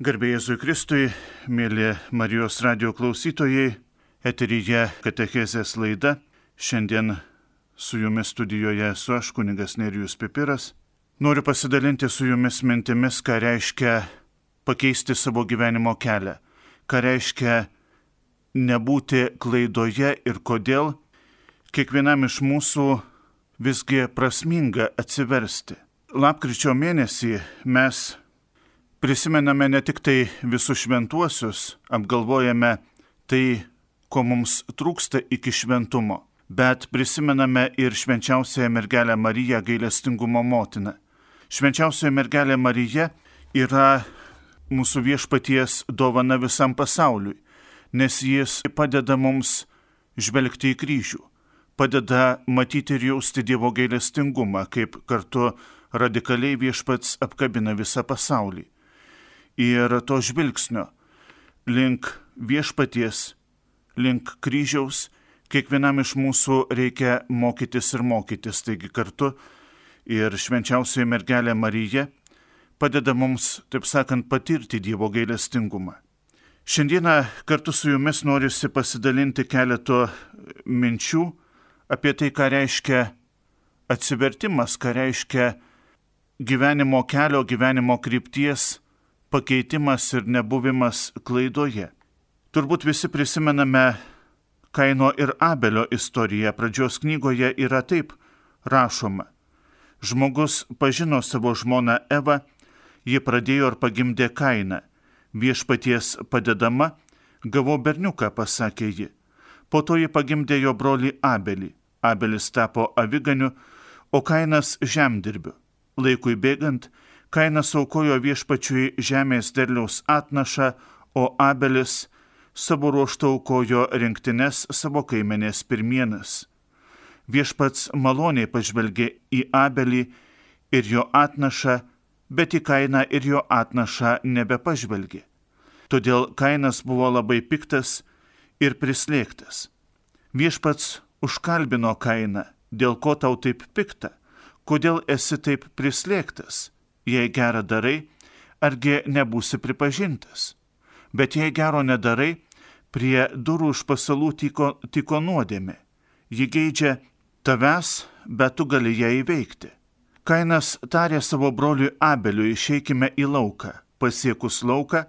Garbėjai Kristui, mėly Marijos radio klausytojai, eteryje Katechezės laida. Šiandien su jumis studijoje esu aš, kuningas Nerijus Pipiras. Noriu pasidalinti su jumis mintimis, ką reiškia pakeisti savo gyvenimo kelią, ką reiškia nebūti klaidoje ir kodėl kiekvienam iš mūsų visgi prasminga atsiversti. Lapkričio mėnesį mes prisimename ne tik tai visus šventuosius, apgalvojame tai, ko mums trūksta iki šventumo, bet prisimename ir švenčiausiąją mergelę Mariją gailestingumo motiną. Švenčiausioji mergelė Marija yra mūsų viešpaties dovana visam pasauliui, nes jis padeda mums žvelgti į kryžių, padeda matyti ir jausti Dievo gailestingumą, kaip kartu radikaliai viešpats apkabina visą pasaulį ir to žvilgsnio link viešpaties, link kryžiaus, kiekvienam iš mūsų reikia mokytis ir mokytis. Taigi kartu ir švenčiausioji mergelė Marija padeda mums, taip sakant, patirti Dievo gailestingumą. Šiandieną kartu su jumis noriu pasidalinti keletų minčių apie tai, ką reiškia atsivertimas, ką reiškia gyvenimo kelio, gyvenimo krypties pakeitimas ir nebuvimas klaidoje. Turbūt visi prisimename Kaino ir Abelio istoriją. Pradžios knygoje yra taip rašoma. Žmogus pažino savo žmoną Evą, ji pradėjo ir pagimdė Kainą. Viešpaties padedama, gavau berniuką, pasakė ji. Po to ji pagimdė jo brolį Abelį. Abelis tapo aviganiu, o Kainas žemdirbiu. Laikui bėgant, Kainas aukojo viešpačiui žemės derliaus atnašą, o Abelis savo ruoštų aukojo rinktinės savo kaimenės pirmienas. Viešpats maloniai pažvelgė į Abelį ir jo atnašą, bet į Kainą ir jo atnašą nebepažvelgė. Todėl Kainas buvo labai piktas ir prislėgtas. Viešpats užkalbino Kainą, dėl ko tau taip pikta, kodėl esi taip prislėgtas jei gerą darai, argi nebūsi pripažintas. Bet jei gero nedarai, prie durų už pasalų tiko, tiko nuodėmė. Ji geidžia tavęs, bet tu gali ją įveikti. Kainas tarė savo broliui Abeliui išeikime į lauką. Pasiekus lauką,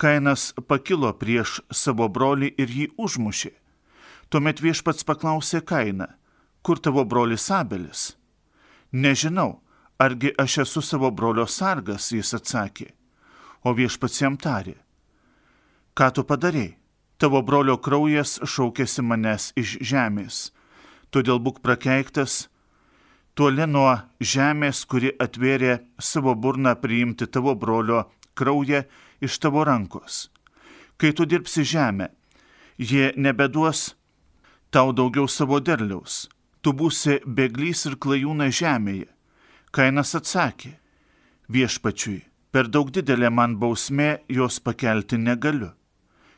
Kainas pakilo prieš savo brolį ir jį užmušė. Tuomet viešpats paklausė Kainą, kur tavo brolis Abelis? Nežinau, Argi aš esu savo brolio sargas, jis atsakė. O viešpats jam tarė. Ką tu padarėjai? Tavo brolio kraujas šaukėsi manęs iš žemės. Todėl būk prakeiktas, toli nuo žemės, kuri atvėrė savo burną priimti tavo brolio kraują iš tavo rankos. Kai tu dirbsi žemę, jie nebeduos tau daugiau savo derliaus. Tu būsi beglys ir klajūna žemėje Kainas atsakė, viešpačiui, per daug didelė man bausmė, jos pakelti negaliu.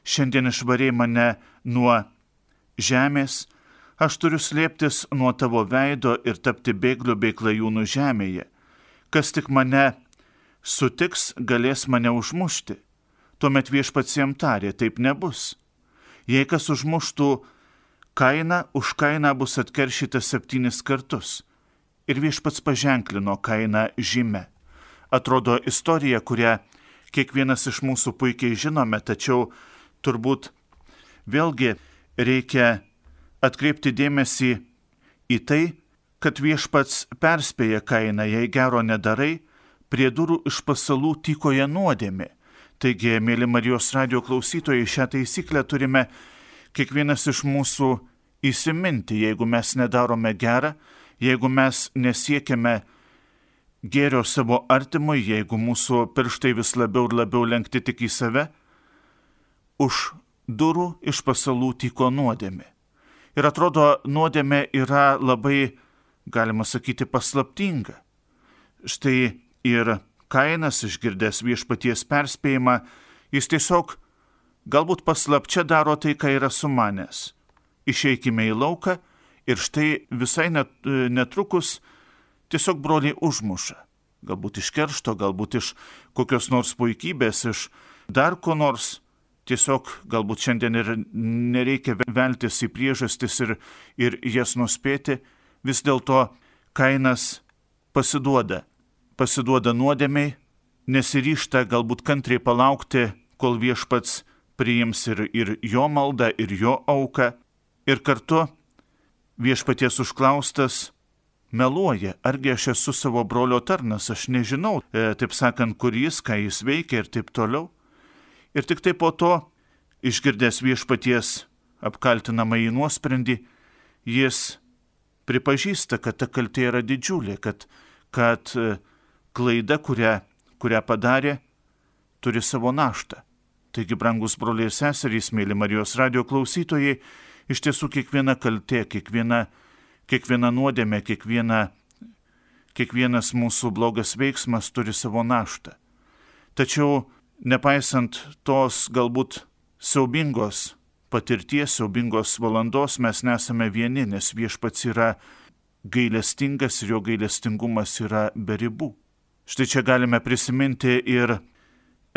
Šiandien išvarė mane nuo žemės, aš turiu slėptis nuo tavo veido ir tapti bėgliu bei klajūnų žemėje. Kas tik mane sutiks, galės mane užmušti. Tuomet viešpats jam tarė, taip nebus. Jei kas užmuštų kainą, už kainą bus atkeršytas septynis kartus ir viešpats paženklino kainą žymę. Atrodo istorija, kurią kiekvienas iš mūsų puikiai žinome, tačiau turbūt vėlgi reikia atkreipti dėmesį į tai, kad viešpats perspėja kainą, jei gero nedarai, prie durų iš pasalų tykoje nuodėmė. Taigi, mėly Marijos radio klausytojai, šią taisyklę turime kiekvienas iš mūsų įsiminti, jeigu mes nedarome gerą, jeigu mes nesiekiame gėrio savo artimui, jeigu mūsų pirštai vis labiau ir labiau lenkti tik į save, už durų iš pasalų tyko nuodėmė. Ir atrodo, nuodėmė yra labai, galima sakyti, paslaptinga. Štai ir Kainas išgirdęs viešpaties perspėjimą, jis tiesiog galbūt paslapčia daro tai, ką yra sumanęs. Išeikime į lauką Ir štai visai net, netrukus tiesiog broliai užmuša. Galbūt iš keršto, galbūt iš kokios nors puikybės, iš dar ko nors, tiesiog galbūt šiandien ir nereikia veltis į priežastis ir, ir jas nuspėti, vis dėlto kainas pasiduoda, pasiduoda nuodėmiai, nesiryšta galbūt kantriai palaukti, kol viešpats priims ir, ir jo maldą, ir jo auką, ir kartu viešpaties užklaustas meluoja, argi aš esu savo brolio tarnas, aš nežinau, e, taip sakant, kur jis, ką jis veikia ir taip toliau. Ir tik tai po to, išgirdęs viešpaties apkaltinamą į nuosprendį, jis pripažįsta, kad ta kaltė yra didžiulė, kad, kad e, klaida, kurią, kurią padarė, turi savo naštą. Taigi, brangus broliai ir seserys, mėly Marijos radio klausytojai, iš tiesų kiekviena kaltė, kiekviena, kiekviena nuodėmė, kiekviena, kiekvienas mūsų blogas veiksmas turi savo naštą. Tačiau, nepaisant tos galbūt siaubingos patirties, siaubingos valandos, mes nesame vieni, nes viešpats yra gailestingas ir jo gailestingumas yra be ribų. Štai čia galime prisiminti ir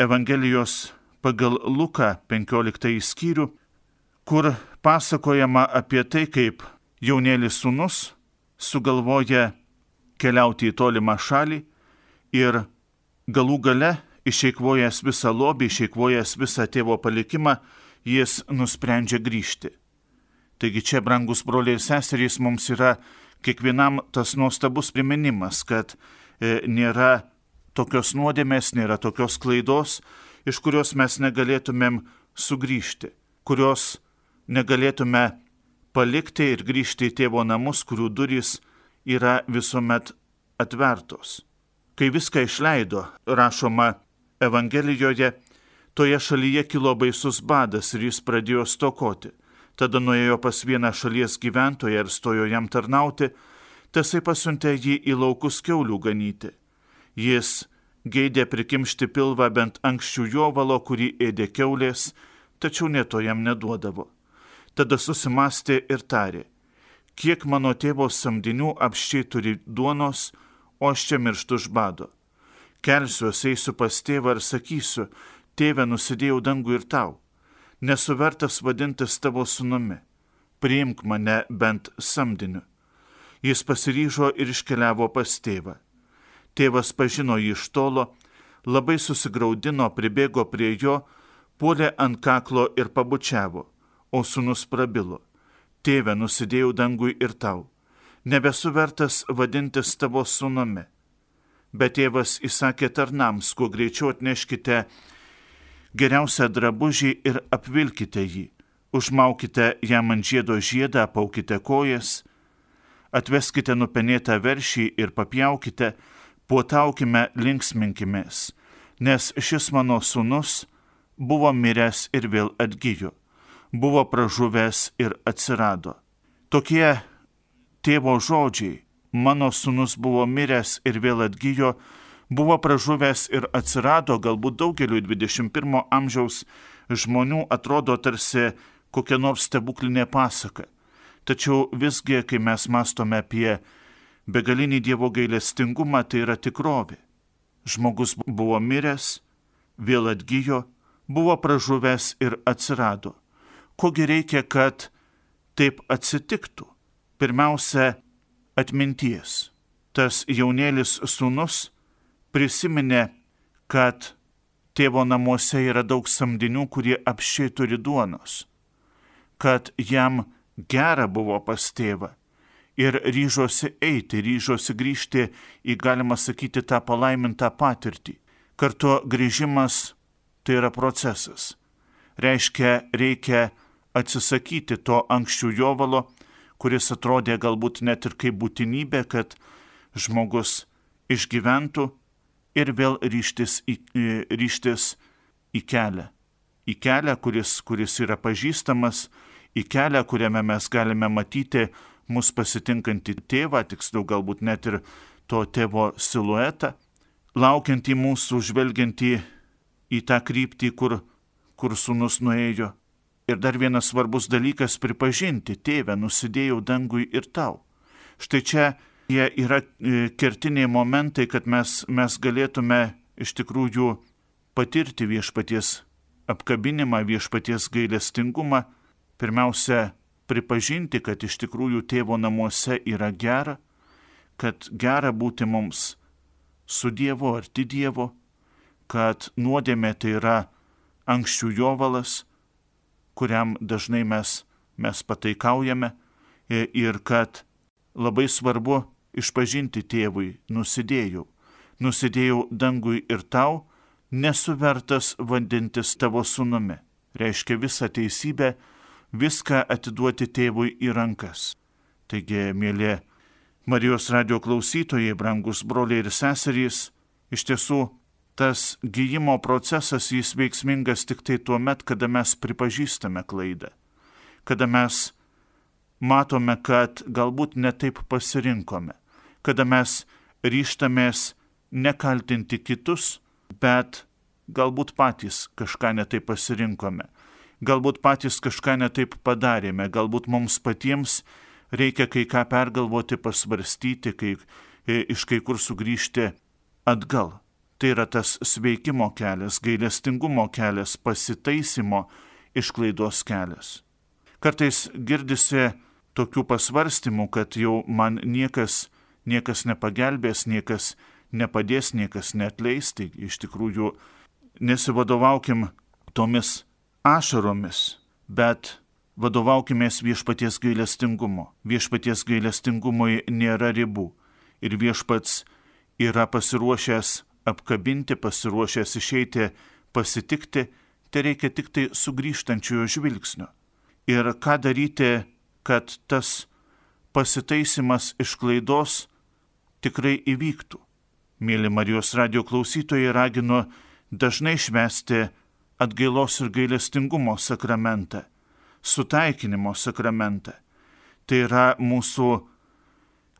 Evangelijos pagal Luką 15 skyrių, kur pasakojama apie tai, kaip jaunėlis sunus sugalvoja keliauti į tolimą šalį ir galų gale išeikvojęs visą lobį, išeikvojęs visą tėvo palikimą, jis nusprendžia grįžti. Taigi čia, brangus broliai ir seserys, mums yra kiekvienam tas nuostabus priminimas, kad e, nėra tokios nuodėmės, nėra tokios klaidos, iš kurios mes negalėtumėm sugrįžti, kurios negalėtume palikti ir grįžti į tėvo namus, kurių durys yra visuomet atvertos. Kai viską išleido, rašoma Evangelijoje, toje šalyje kilo baisus badas ir jis pradėjo stokoti. Tada nuėjo pas vieną šalies gyventoją ir stojo jam tarnauti, tasai pasiuntė jį į laukus keulių ganyti. Jis geidė prikimšti pilvą bent anksčiau jovalo, kurį ėdė keulės, tačiau neto jam neduodavo. Tada susimastė ir tarė, kiek mano tėvo samdinių apščiai turi duonos, o aš čia mirštu iš bado. Kelsiuosi, eisiu pas tėvą ir sakysiu, tėve nusidėjau dangų ir tau, nesuvertas vadintis tavo sunumi, priimk mane bent samdiniu. Jis pasiryžo ir iškeliavo pas tėvą. Tėvas pažino jį iš tolo, labai susigaudino, pribėgo prie jo, puolė ant kaklo ir pabučiavo O sunus prabilo, tėve nusidėjau dangui ir tau, nebesu vertas vadintis tavo sunumi. Bet tėvas įsakė tarnams, kuo greičiau atneškite geriausią drabužį ir apvilkite jį, užmaukite jam ant žiedo žiedą, apaukite kojas, atveskite nupenėtą veršį ir papjaukite, puotaukime, linksminkimės, nes šis mano sunus buvo miręs ir vėl atgyjo buvo pražuvęs ir atsirado. Tokie tėvo žodžiai, mano sunus buvo miręs ir vėl atgyjo, buvo pražuvęs ir atsirado, galbūt daugeliu 21 amžiaus žmonių atrodo tarsi kokia nors stebuklinė pasaka. Tačiau visgi, kai mes mastome apie begalinį Dievo gailestingumą, tai yra tikrovė. Žmogus buvo miręs, vėl atgyjo, buvo pražuvęs ir atsirado kogi reikia, kad taip atsitiktų. Pirmiausia, atminties. Tas jaunėlis sunus prisiminė, kad tėvo namuose yra daug samdinių, kurie apšiai turi duonos, kad jam gera buvo pas tėvą ir ryžosi eiti, ryžosi grįžti į, galima sakyti, tą palaimintą patirtį. Kartu grįžimas tai yra procesas. Reiškia, reikia atsisakyti to anksčiau jovalo, kuris atrodė galbūt net ir kaip būtinybė, kad žmogus išgyventų ir vėl ryštis į, ryštis į kelią. Į kelią, kuris, kuris yra pažįstamas, į kelią, kuriame mes galime matyti mus pasitinkantį tėvą, tiksliau galbūt net ir to tėvo siluetą, laukiantį mūsų, žvelgiantį į tą kryptį, kur, kur sunus nuėjo Ir dar vienas svarbus dalykas - pripažinti, tėve, nusidėjau dangui ir tau. Štai čia jie yra e, kertiniai momentai, kad mes, mes galėtume iš tikrųjų patirti viešpaties apkabinimą, viešpaties gailestingumą, pirmiausia, pripažinti, kad iš tikrųjų tėvo namuose yra gera, kad gera būti mums su Dievu arti Dievo, kad nuodėmė tai yra anksčių jovalas, kuriam dažnai mes, mes pataikaujame ir kad labai svarbu išpažinti tėvui, nusidėjau, nusidėjau dangui ir tau, nesuvertas vandintis tavo sunumi. Reiškia visą teisybę, viską atiduoti tėvui į rankas. Taigi, mėly Marijos radio klausytojai, brangus broliai ir seserys, iš tiesų tas gyjimo procesas jis veiksmingas tik tai tuo met, kada mes pripažįstame klaidą, kada mes matome, kad galbūt netaip pasirinkome, kada mes ryštamės nekaltinti kitus, bet galbūt patys kažką netaip pasirinkome, galbūt patys kažką netaip padarėme, galbūt mums patiems reikia kai ką pergalvoti, pasvarstyti, kai, e, iš kai kur sugrįžti atgal. Tai yra tas sveikimo kelias, gailestingumo kelias, pasitaisimo išklaidos kelias. Kartais girdisi tokių pasvarstymų, kad jau man niekas, niekas nepagelbės, niekas nepadės, niekas netleis, tai iš tikrųjų nesivadovaukim tomis ašaromis, bet vadovaukimės viešpaties gailestingumo. Viešpaties gailestingumui nėra ribų ir viešpats yra pasiruošęs apkabinti, pasiruošęs išeiti, pasitikti, tai reikia tik tai sugrįžtančiojo žvilgsnio. Ir ką daryti, kad tas pasitaisimas iš klaidos tikrai įvyktų. Mėly Marijos radio klausytojai raginu dažnai švesti atgailos ir gailestingumo sakramentą sutaikinimo sakramentą. Tai yra mūsų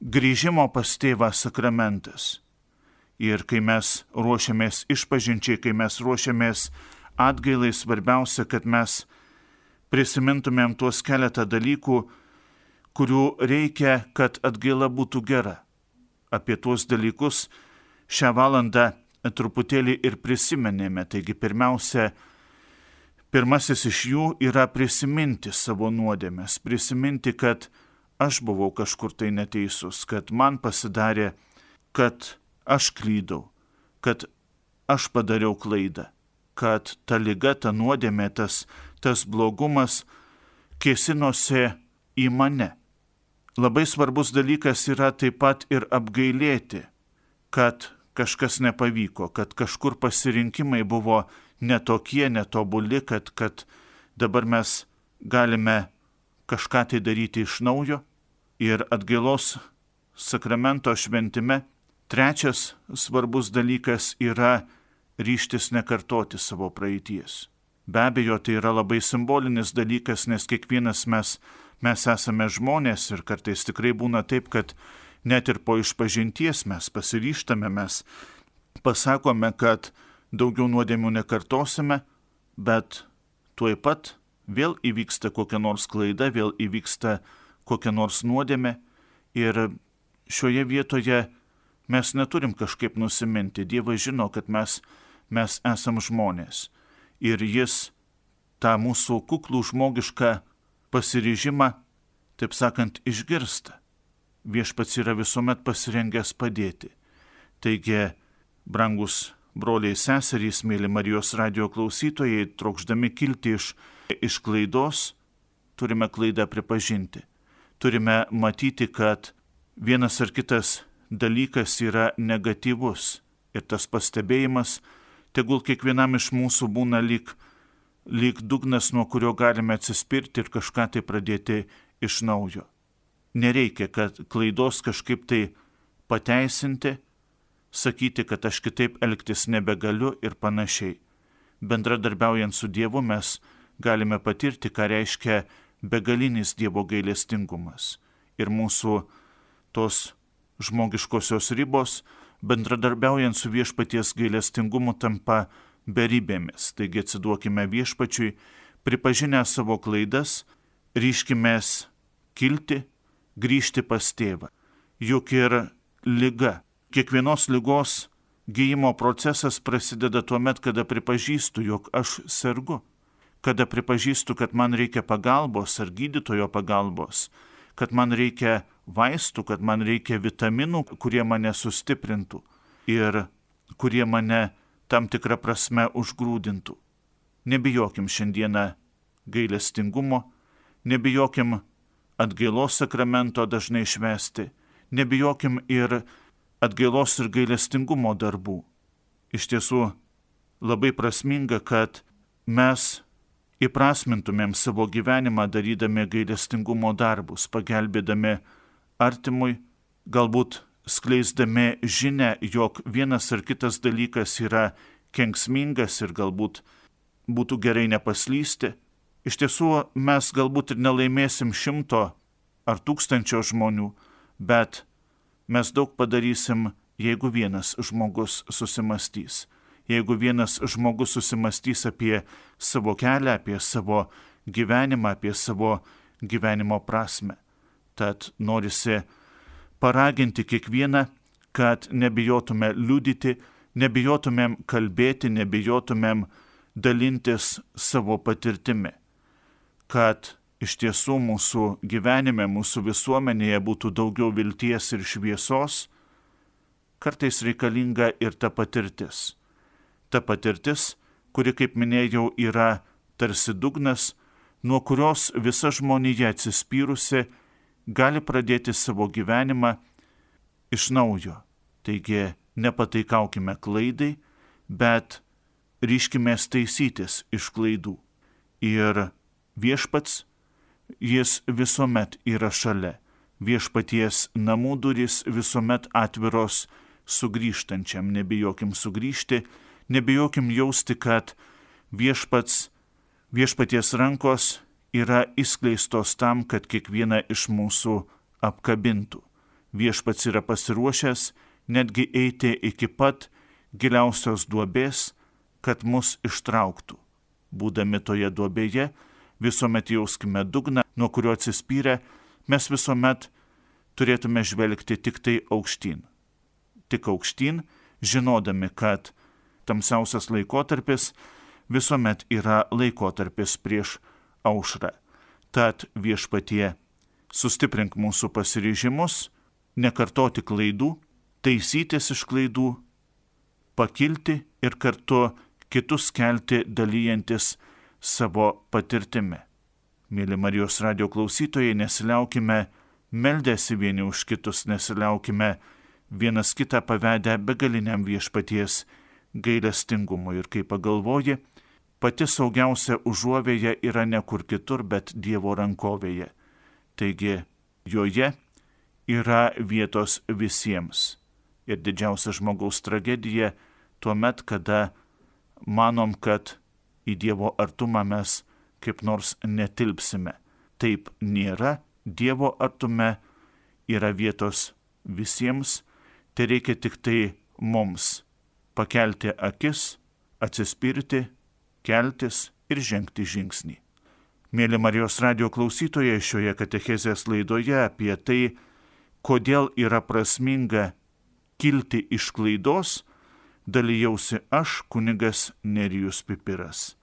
grįžimo pas tėvą sakramentas. Ir kai mes ruošiamės išpažinčiai, kai mes ruošiamės atgailai, svarbiausia, kad mes prisimintumėm tuos keletą dalykų, kurių reikia, kad atgaila būtų gera. Apie tuos dalykus šią valandą truputėlį ir prisimenėme. Taigi pirmiausia, Pirmasis iš jų yra prisiminti savo nuodėmės, prisiminti, kad aš buvau kažkur tai neteisus, kad man pasidarė, kad aš klydau, kad aš padariau klaidą, kad ta lyga, ta nuodėmė, tas, tas blogumas kėsinosi į mane. Labai svarbus dalykas yra taip pat ir apgailėti, kad kažkas nepavyko, kad kažkur pasirinkimai buvo netokie, netobuli, kad, kad dabar mes galime kažką tai daryti iš naujo. Ir atgailos sakramento šventime trečias svarbus dalykas yra ryštis nekartoti savo praeities. Be abejo, tai yra labai simbolinis dalykas, nes kiekvienas mes, mes esame žmonės ir kartais tikrai būna taip, kad net ir po išpažinties mes pasiryštame, mes pasakome, kad daugiau nuodėmių nekartosime, bet tuoj pat vėl įvyksta kokia nors klaida, vėl įvyksta kokia nors nuodėmė ir šioje vietoje mes neturim kažkaip nusiminti. Dievas žino, kad mes, mes esam žmonės ir jis tą mūsų kuklų žmogišką pasiryžimą, taip sakant, išgirsta. Viešpats yra visuomet pasirengęs padėti. Taigi, brangus broliai seserys, mėly Marijos radio klausytojai, trokšdami kilti iš, iš klaidos, turime klaidą pripažinti. Turime matyti, kad vienas ar kitas dalykas yra negatyvus ir tas pastebėjimas, tegul kiekvienam iš mūsų būna lyg, lyg dugnas, nuo kurio galime atsispirti ir kažką tai pradėti iš naujo. Nereikia, kad klaidos kažkaip tai pateisinti, sakyti, kad aš kitaip elgtis nebegaliu ir panašiai. Bendradarbiaujant su Dievu mes galime patirti, ką reiškia begalinis Dievo gailestingumas. Ir mūsų tos žmogiškosios ribos, bendradarbiaujant su viešpaties gailestingumu, tampa beribėmis. Taigi atsiduokime viešpačiui, pripažinę savo klaidas, ryškimės kilti, grįžti pas tėvą. Juk ir lyga kiekvienos lygos Gyjimo procesas prasideda tuo met, kada pripažįstu, jog aš sergu, kada pripažįstu, kad man reikia pagalbos ar gydytojo pagalbos, kad man reikia vaistų, kad man reikia vitaminų, kurie mane sustiprintų ir kurie mane tam tikrą prasme užgrūdintų. Nebijokim šiandieną gailestingumo, nebijokim atgailos sakramento dažnai švesti, nebijokim ir atgailos ir gailestingumo darbų. Iš tiesų labai prasminga, kad mes įprasmintumėm savo gyvenimą darydami gailestingumo darbus, pagelbėdami artimui, galbūt skleisdami žinę, jog vienas ar kitas dalykas yra kenksmingas ir galbūt būtų gerai nepaslysti. Iš tiesų mes galbūt ir nelaimėsim šimto ar tūkstančio žmonių, bet mes daug padarysim, jeigu vienas žmogus susimastys. Jeigu vienas žmogus susimastys apie savo kelią, apie savo gyvenimą, apie savo gyvenimo prasme. Tad norisi paraginti kiekvieną, kad nebijotume liudyti, nebijotumėm kalbėti, nebijotumėm dalintis savo patirtimi, kad iš tiesų mūsų gyvenime, mūsų visuomenėje būtų daugiau vilties ir šviesos, kartais reikalinga ir ta patirtis. Ta patirtis, kuri, kaip minėjau, yra tarsi dugnas, nuo kurios visa žmonija atsispyrusi gali pradėti savo gyvenimą iš naujo. Taigi nepataikaukime klaidai, bet ryškime taisytis iš klaidų. Ir viešpats, jis visuomet yra šalia. Viešpaties namų durys visuomet atviros sugrįžtančiam. Nebijokim sugrįžti, nebijokim jausti, kad viešpats, viešpaties rankos yra įskleistos tam, kad kiekvieną iš mūsų apkabintų. Viešpats yra pasiruošęs netgi eiti iki pat giliausios duobės, kad mus ištrauktų. Būdami toje duobėje, visuomet jauskime dugną, nuo kurio atsispyrę, mes visuomet turėtume žvelgti tik tai aukštyn. Tik aukštyn, žinodami, kad tamsiausias laikotarpis visuomet yra laikotarpis prieš aušrą. Tad viešpatie, sustiprink mūsų pasiryžimus, nekartoti klaidų, taisytis iš klaidų, pakilti ir kartu kitus kelti dalyjantis savo patirtimi. Mėly Marijos radio klausytojai, nesiliaukime meldėsi vieni už kitus, nesiliaukime vienas kitą pavedę begaliniam viešpaties gailestingumui. Ir kai pagalvoji, pati saugiausia užuovėja yra ne kur kitur, bet Dievo rankovėje. Taigi joje yra vietos visiems. Ir didžiausia žmogaus tragedija tuo met, kada manom, kad į Dievo artumą mes kaip nors netilpsime. Taip nėra, Dievo artume yra vietos visiems, tai reikia tik tai mums pakelti akis, atsispirti keltis ir žengti žingsnį. Mėly Marijos radio klausytojai šioje katechezės laidoje apie tai, kodėl yra prasminga kilti iš klaidos, dalyjausi aš kunigas Nerijus Pipiras.